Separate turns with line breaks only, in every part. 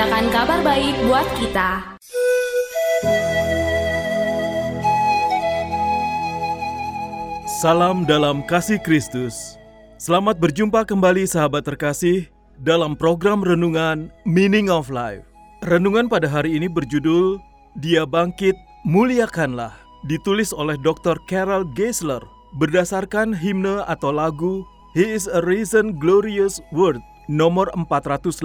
Memberitakan kabar baik buat kita
Salam dalam kasih Kristus. Selamat berjumpa kembali sahabat terkasih dalam program renungan Meaning of Life. Renungan pada hari ini berjudul Dia Bangkit, Muliakanlah, ditulis oleh Dr. Carol Geisler berdasarkan himne atau lagu He is a Risen Glorious Word nomor 488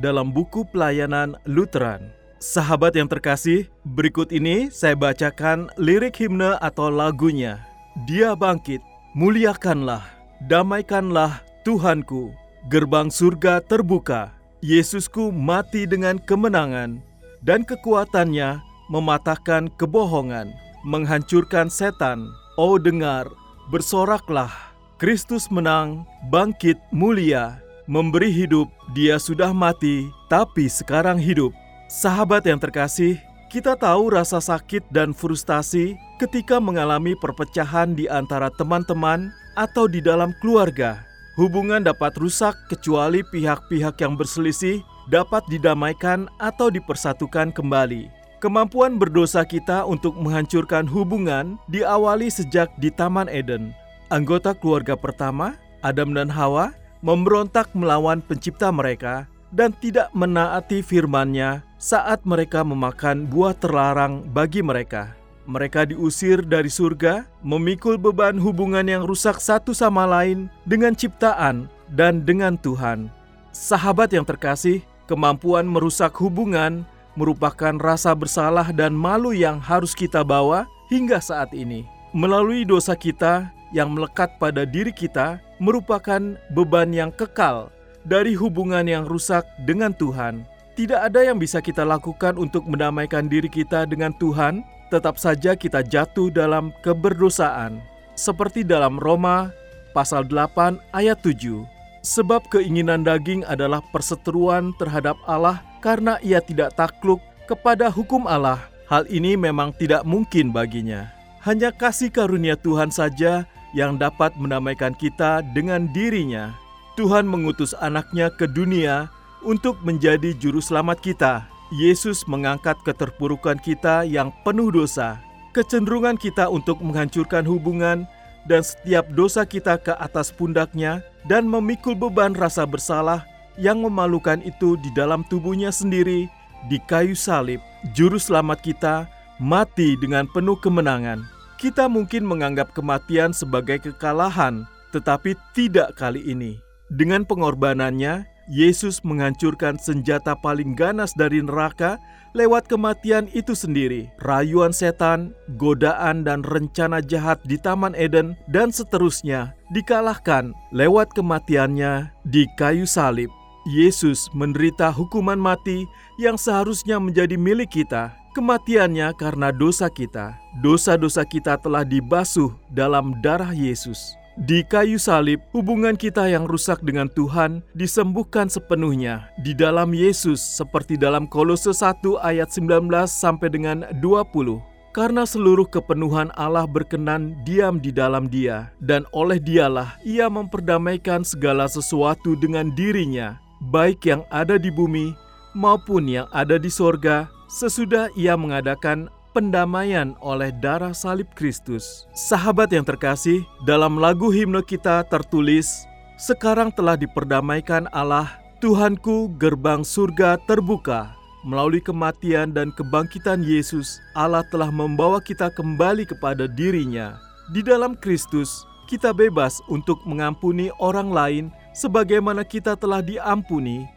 dalam buku pelayanan Lutheran. Sahabat yang terkasih, berikut ini saya bacakan lirik himne atau lagunya. Dia bangkit, muliakanlah, damaikanlah Tuhanku. Gerbang surga terbuka, Yesusku mati dengan kemenangan, dan kekuatannya mematahkan kebohongan, menghancurkan setan. Oh dengar, bersoraklah, Kristus menang, bangkit mulia, memberi hidup, dia sudah mati, tapi sekarang hidup. Sahabat yang terkasih, kita tahu rasa sakit dan frustasi ketika mengalami perpecahan di antara teman-teman atau di dalam keluarga. Hubungan dapat rusak kecuali pihak-pihak yang berselisih dapat didamaikan atau dipersatukan kembali. Kemampuan berdosa kita untuk menghancurkan hubungan diawali sejak di Taman Eden. Anggota keluarga pertama, Adam dan Hawa, memberontak melawan pencipta mereka dan tidak menaati firman-Nya saat mereka memakan buah terlarang bagi mereka. Mereka diusir dari surga, memikul beban hubungan yang rusak satu sama lain dengan ciptaan dan dengan Tuhan. Sahabat yang terkasih, kemampuan merusak hubungan merupakan rasa bersalah dan malu yang harus kita bawa hingga saat ini. Melalui dosa kita yang melekat pada diri kita merupakan beban yang kekal dari hubungan yang rusak dengan Tuhan. Tidak ada yang bisa kita lakukan untuk mendamaikan diri kita dengan Tuhan, tetap saja kita jatuh dalam keberdosaan. Seperti dalam Roma pasal 8 ayat 7. Sebab keinginan daging adalah perseteruan terhadap Allah karena ia tidak takluk kepada hukum Allah. Hal ini memang tidak mungkin baginya. Hanya kasih karunia Tuhan saja yang dapat mendamaikan kita dengan dirinya. Tuhan mengutus anaknya ke dunia untuk menjadi juru selamat kita. Yesus mengangkat keterpurukan kita yang penuh dosa, kecenderungan kita untuk menghancurkan hubungan, dan setiap dosa kita ke atas pundaknya dan memikul beban rasa bersalah yang memalukan itu di dalam tubuhnya sendiri di kayu salib. Juru selamat kita mati dengan penuh kemenangan. Kita mungkin menganggap kematian sebagai kekalahan, tetapi tidak kali ini. Dengan pengorbanannya, Yesus menghancurkan senjata paling ganas dari neraka lewat kematian itu sendiri. Rayuan setan, godaan, dan rencana jahat di Taman Eden, dan seterusnya dikalahkan lewat kematiannya di kayu salib. Yesus menderita hukuman mati yang seharusnya menjadi milik kita. Kematiannya karena dosa kita. Dosa-dosa kita telah dibasuh dalam darah Yesus. Di kayu salib, hubungan kita yang rusak dengan Tuhan disembuhkan sepenuhnya di dalam Yesus seperti dalam Kolose 1 ayat 19 sampai dengan 20. Karena seluruh kepenuhan Allah berkenan diam di dalam Dia, dan oleh Dialah Ia memperdamaikan segala sesuatu dengan dirinya, baik yang ada di bumi maupun yang ada di sorga, sesudah Ia mengadakan pendamaian oleh darah salib Kristus. Sahabat yang terkasih, dalam lagu himne kita tertulis, "Sekarang telah diperdamaikan Allah, Tuhanku gerbang surga terbuka." Melalui kematian dan kebangkitan Yesus, Allah telah membawa kita kembali kepada dirinya. Di dalam Kristus, kita bebas untuk mengampuni orang lain sebagaimana kita telah diampuni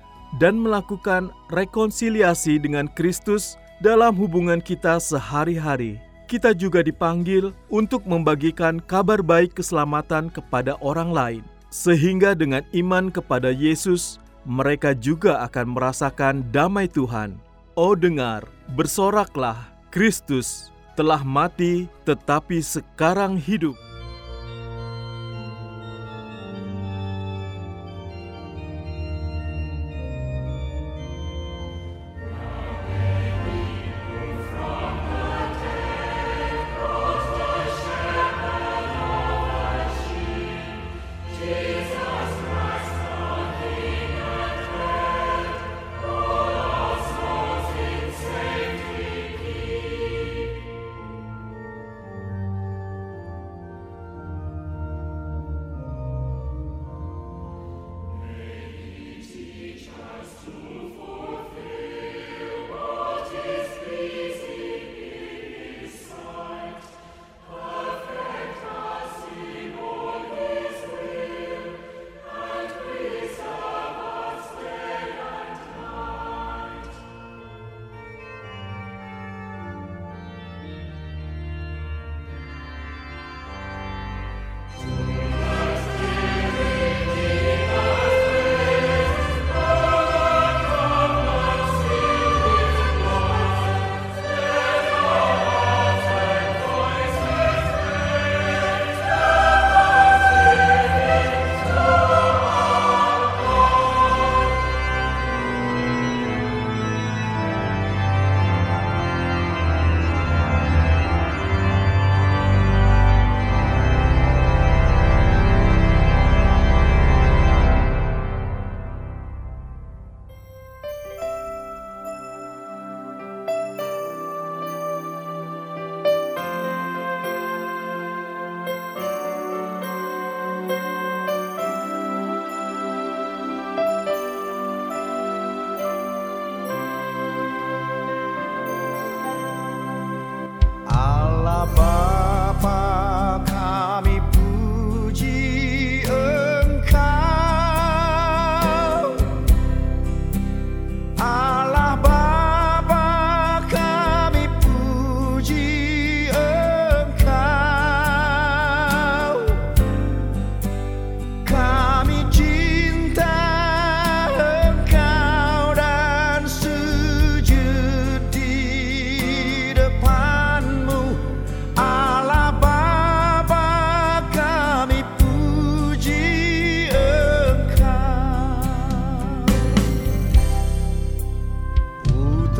dan melakukan rekonsiliasi dengan Kristus dalam hubungan kita sehari-hari. Kita juga dipanggil untuk membagikan kabar baik keselamatan kepada orang lain, sehingga dengan iman kepada Yesus, mereka juga akan merasakan damai Tuhan. Oh, dengar, bersoraklah, Kristus telah mati, tetapi sekarang hidup.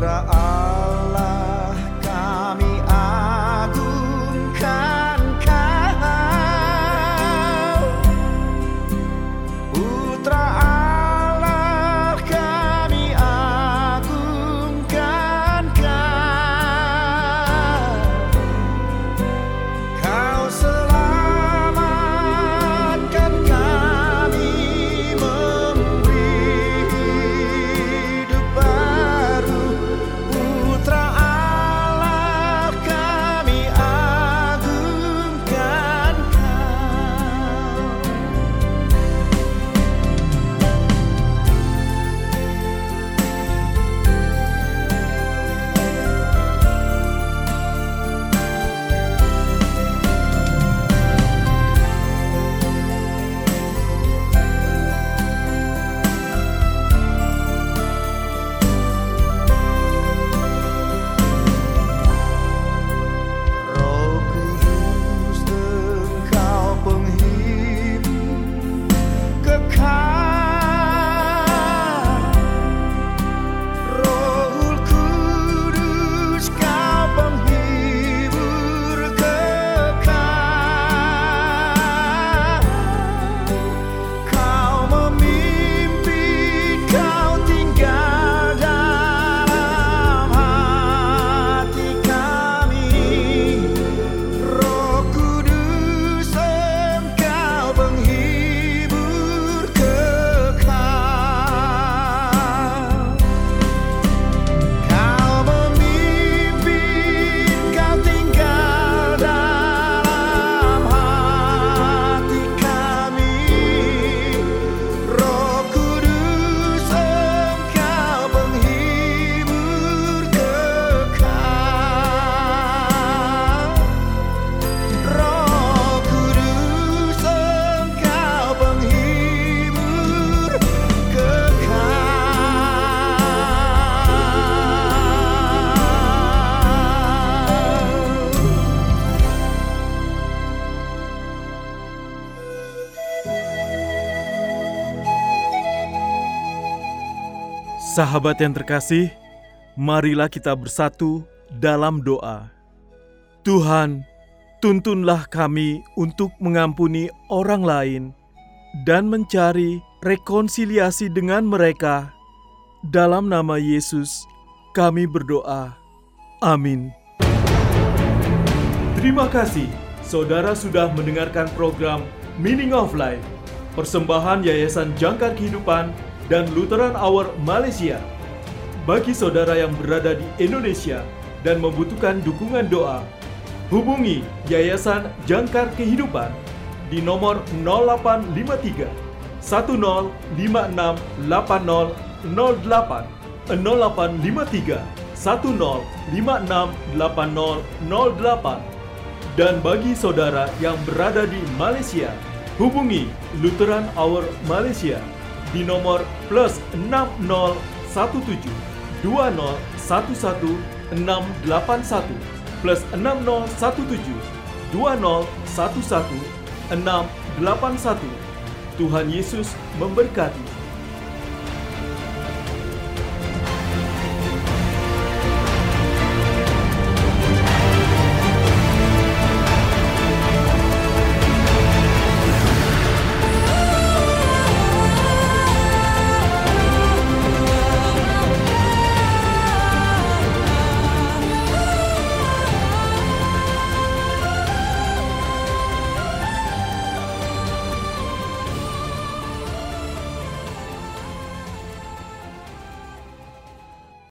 I. Sahabat yang terkasih, marilah kita bersatu dalam doa. Tuhan, tuntunlah kami untuk mengampuni orang lain dan mencari rekonsiliasi dengan mereka. Dalam nama Yesus, kami berdoa. Amin. Terima kasih, saudara sudah mendengarkan program Meaning of Life, persembahan Yayasan Jangkar Kehidupan dan Lutheran Hour Malaysia. Bagi saudara yang berada di Indonesia dan membutuhkan dukungan doa, hubungi Yayasan Jangkar Kehidupan di nomor 0853 10568008 0853 10568008 dan bagi saudara yang berada di Malaysia, hubungi Lutheran Hour Malaysia di nomor plus 6017 2011 681 plus 6017 2011 681. Tuhan Yesus memberkati.